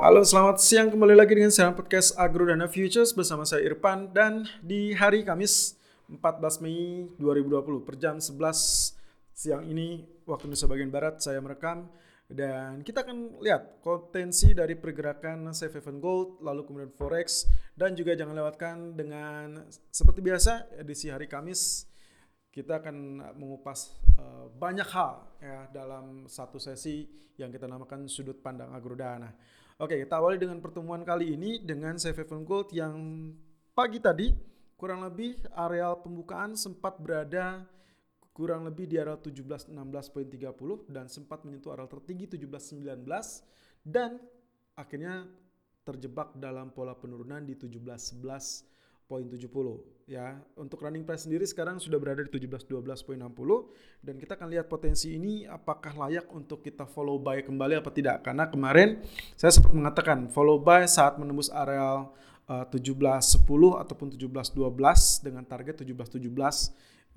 Halo, selamat siang. Kembali lagi dengan saya podcast Agro Dana Futures bersama saya Irfan. Dan di hari Kamis 14 Mei 2020 per jam 11 siang ini waktu Indonesia bagian barat saya merekam. Dan kita akan lihat potensi dari pergerakan safe haven gold lalu kemudian forex dan juga jangan lewatkan dengan seperti biasa edisi hari Kamis kita akan mengupas uh, banyak hal ya dalam satu sesi yang kita namakan sudut pandang agrodana. Oke, kita awali dengan pertemuan kali ini dengan Safe Haven Gold yang pagi tadi kurang lebih areal pembukaan sempat berada kurang lebih di area 1716.30 dan sempat menyentuh areal tertinggi 1719 dan akhirnya terjebak dalam pola penurunan di 1711 17.70 ya. Untuk running price sendiri sekarang sudah berada di 17.12.60 dan kita akan lihat potensi ini apakah layak untuk kita follow buy kembali apa tidak. Karena kemarin saya sempat mengatakan follow buy saat menembus areal uh, 17.10 ataupun 17.12 dengan target 17.17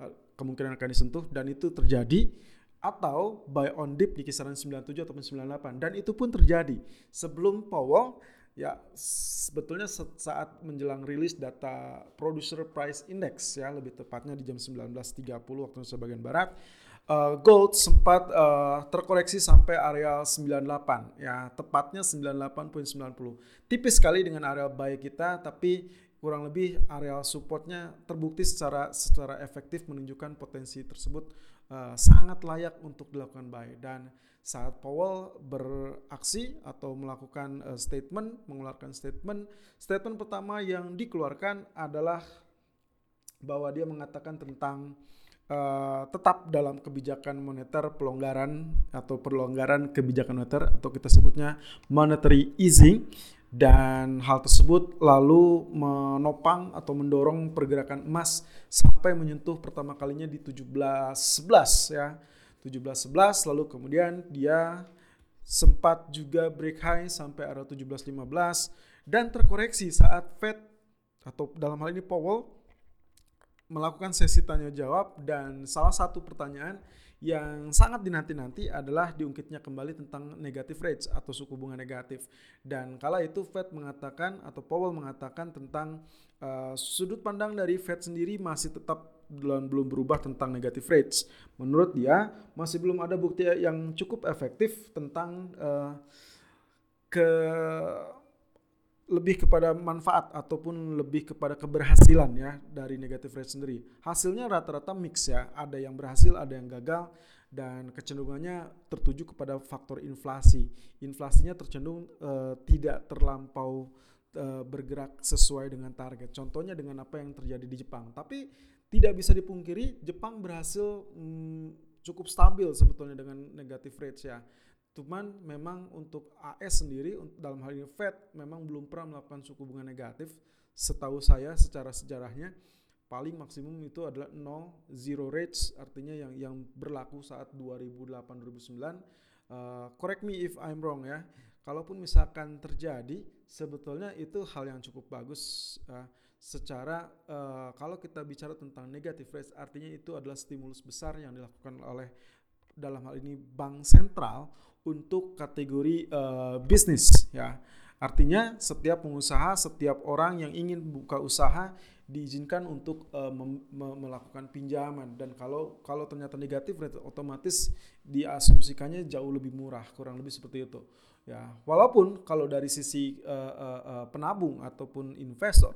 uh, kemungkinan akan disentuh dan itu terjadi atau buy on dip di kisaran 97 ataupun 98 dan itu pun terjadi sebelum Powell Ya, sebetulnya saat menjelang rilis data Producer Price Index ya, lebih tepatnya di jam 19.30 waktu Indonesia bagian barat, uh, gold sempat uh, terkoreksi sampai area 98 ya, tepatnya 98.90. Tipis sekali dengan area buy kita tapi kurang lebih area supportnya terbukti secara secara efektif menunjukkan potensi tersebut uh, sangat layak untuk dilakukan buy dan saat Powell beraksi atau melakukan uh, statement, mengeluarkan statement, statement pertama yang dikeluarkan adalah bahwa dia mengatakan tentang uh, tetap dalam kebijakan moneter pelonggaran atau perlonggaran kebijakan moneter atau kita sebutnya monetary easing dan hal tersebut lalu menopang atau mendorong pergerakan emas sampai menyentuh pertama kalinya di 17.11 ya. 17.11 lalu kemudian dia sempat juga break high sampai area 17.15 dan terkoreksi saat Fed atau dalam hal ini Powell melakukan sesi tanya jawab dan salah satu pertanyaan yang sangat dinanti-nanti adalah diungkitnya kembali tentang negatif rates atau suku bunga negatif. Dan kala itu Fed mengatakan atau Powell mengatakan tentang uh, sudut pandang dari Fed sendiri masih tetap belum belum berubah tentang negatif rates. Menurut dia masih belum ada bukti yang cukup efektif tentang uh, ke lebih kepada manfaat ataupun lebih kepada keberhasilan ya dari negatif rate sendiri. Hasilnya rata-rata mix ya, ada yang berhasil, ada yang gagal dan kecenderungannya tertuju kepada faktor inflasi. Inflasinya tercenderung uh, tidak terlampau uh, bergerak sesuai dengan target. Contohnya dengan apa yang terjadi di Jepang. Tapi tidak bisa dipungkiri Jepang berhasil hmm, cukup stabil sebetulnya dengan negatif rates ya. Cuman memang untuk AS sendiri dalam hal ini Fed memang belum pernah melakukan suku bunga negatif. Setahu saya secara sejarahnya paling maksimum itu adalah 0 zero rates artinya yang yang berlaku saat 2008 2009. Uh, correct me if I'm wrong ya. Kalaupun misalkan terjadi sebetulnya itu hal yang cukup bagus uh, secara uh, kalau kita bicara tentang negative rates artinya itu adalah stimulus besar yang dilakukan oleh dalam hal ini bank sentral untuk kategori uh, bisnis ya. Artinya setiap pengusaha, setiap orang yang ingin buka usaha diizinkan untuk uh, melakukan pinjaman dan kalau kalau ternyata negatif otomatis diasumsikannya jauh lebih murah, kurang lebih seperti itu. Ya, walaupun kalau dari sisi uh, uh, penabung ataupun investor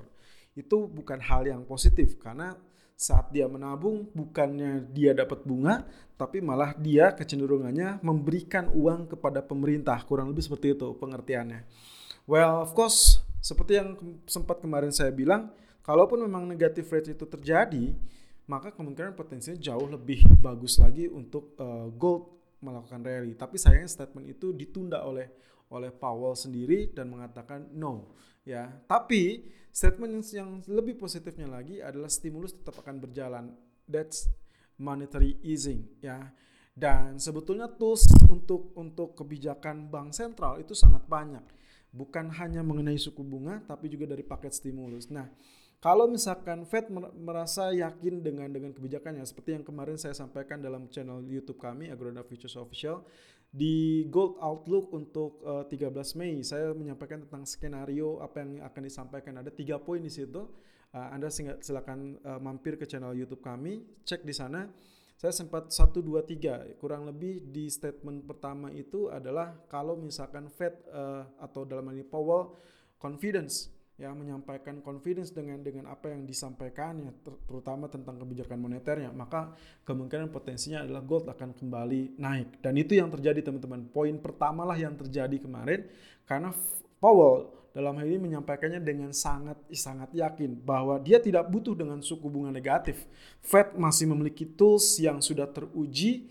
itu bukan hal yang positif. Karena saat dia menabung bukannya dia dapat bunga tapi malah dia kecenderungannya memberikan uang kepada pemerintah. Kurang lebih seperti itu pengertiannya. Well of course seperti yang sempat kemarin saya bilang kalaupun memang negatif rate itu terjadi maka kemungkinan potensinya jauh lebih bagus lagi untuk uh, gold melakukan rally. Tapi sayangnya statement itu ditunda oleh oleh Powell sendiri dan mengatakan no ya. Tapi statement yang lebih positifnya lagi adalah stimulus tetap akan berjalan. That's monetary easing ya. Dan sebetulnya tools untuk untuk kebijakan bank sentral itu sangat banyak. Bukan hanya mengenai suku bunga tapi juga dari paket stimulus. Nah kalau misalkan Fed merasa yakin dengan dengan kebijakannya seperti yang kemarin saya sampaikan dalam channel YouTube kami Agrodana Futures Official di Gold Outlook untuk uh, eh, 13 Mei saya menyampaikan tentang skenario apa yang akan disampaikan. Ada tiga poin di situ. Uh, Anda silakan uh, mampir ke channel YouTube kami cek di sana. Saya sempat 1 2 3 kurang lebih di statement pertama itu adalah kalau misalkan Fed uh, atau dalam hal ini Powell confidence ya menyampaikan confidence dengan dengan apa yang disampaikannya ter, terutama tentang kebijakan moneternya maka kemungkinan potensinya adalah gold akan kembali naik. Dan itu yang terjadi teman-teman. Poin pertama lah yang terjadi kemarin karena Powell dalam hal ini menyampaikannya dengan sangat sangat yakin bahwa dia tidak butuh dengan suku bunga negatif. Fed masih memiliki tools yang sudah teruji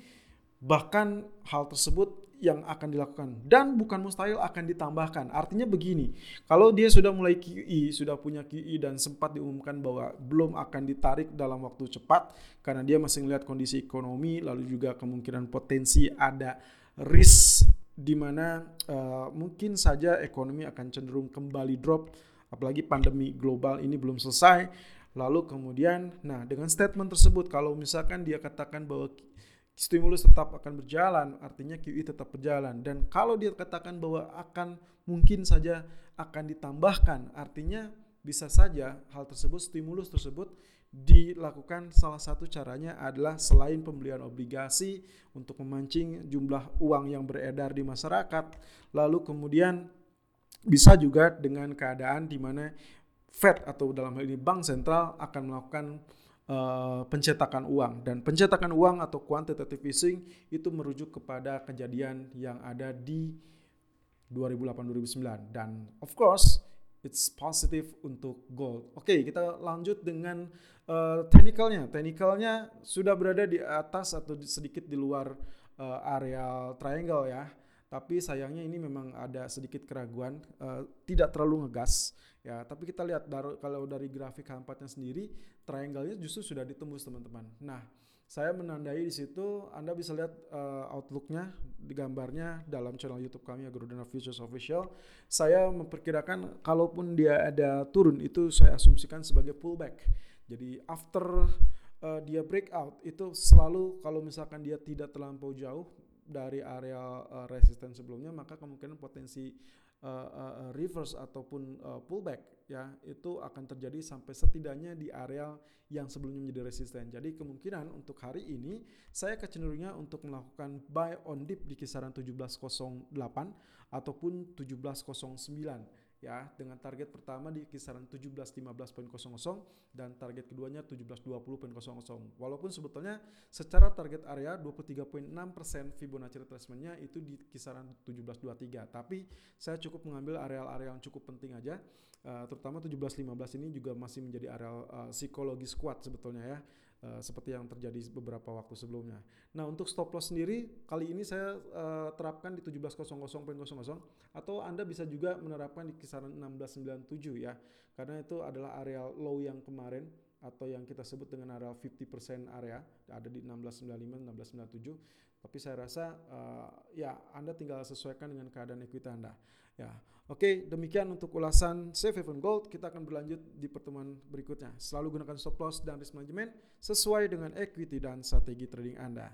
bahkan hal tersebut yang akan dilakukan dan bukan mustahil akan ditambahkan. Artinya begini, kalau dia sudah mulai QE, sudah punya QE dan sempat diumumkan bahwa belum akan ditarik dalam waktu cepat karena dia masih melihat kondisi ekonomi lalu juga kemungkinan potensi ada risk di mana uh, mungkin saja ekonomi akan cenderung kembali drop apalagi pandemi global ini belum selesai. Lalu kemudian nah dengan statement tersebut kalau misalkan dia katakan bahwa stimulus tetap akan berjalan, artinya QE tetap berjalan. Dan kalau dia katakan bahwa akan mungkin saja akan ditambahkan, artinya bisa saja hal tersebut, stimulus tersebut dilakukan salah satu caranya adalah selain pembelian obligasi untuk memancing jumlah uang yang beredar di masyarakat, lalu kemudian bisa juga dengan keadaan di mana Fed atau dalam hal ini bank sentral akan melakukan uh, pencetakan uang dan pencetakan uang atau quantitative easing itu merujuk kepada kejadian yang ada di 2008-2009 dan of course it's positive untuk gold. Oke, okay, kita lanjut dengan uh, technicalnya. Technicalnya sudah berada di atas atau sedikit di luar uh, area triangle ya. Tapi sayangnya ini memang ada sedikit keraguan, uh, tidak terlalu ngegas Ya, tapi kita lihat dar kalau dari grafik H4-nya sendiri, triangle-nya justru sudah ditembus teman-teman. Nah, saya menandai di situ, Anda bisa lihat uh, outlook-nya di gambarnya dalam channel YouTube kami Agrodana Futures Official. Saya memperkirakan kalaupun dia ada turun itu saya asumsikan sebagai pullback. Jadi after uh, dia breakout itu selalu kalau misalkan dia tidak terlampau jauh dari area uh, resisten sebelumnya maka kemungkinan potensi uh, uh, reverse ataupun uh, pullback ya itu akan terjadi sampai setidaknya di area yang sebelumnya menjadi resisten. Jadi kemungkinan untuk hari ini saya kecenderungannya untuk melakukan buy on dip di kisaran 1708 ataupun 1709 ya dengan target pertama di kisaran 17.15.00 dan target keduanya 17.20.00 walaupun sebetulnya secara target area 23.6% Fibonacci retracement-nya itu di kisaran 17.23 tapi saya cukup mengambil area-area yang cukup penting aja. Uh, terutama 17.15 ini juga masih menjadi area uh, psikologis kuat sebetulnya ya Uh, seperti yang terjadi beberapa waktu sebelumnya. Nah untuk stop loss sendiri kali ini saya uh, terapkan di 17.00.00 atau Anda bisa juga menerapkan di kisaran 1697 ya karena itu adalah area low yang kemarin atau yang kita sebut dengan area 50% area ada di 1695 1697 tapi saya rasa uh, ya Anda tinggal sesuaikan dengan keadaan equity Anda Ya, oke demikian untuk ulasan Safe Haven Gold. Kita akan berlanjut di pertemuan berikutnya. Selalu gunakan stop loss dan risk management sesuai dengan equity dan strategi trading Anda.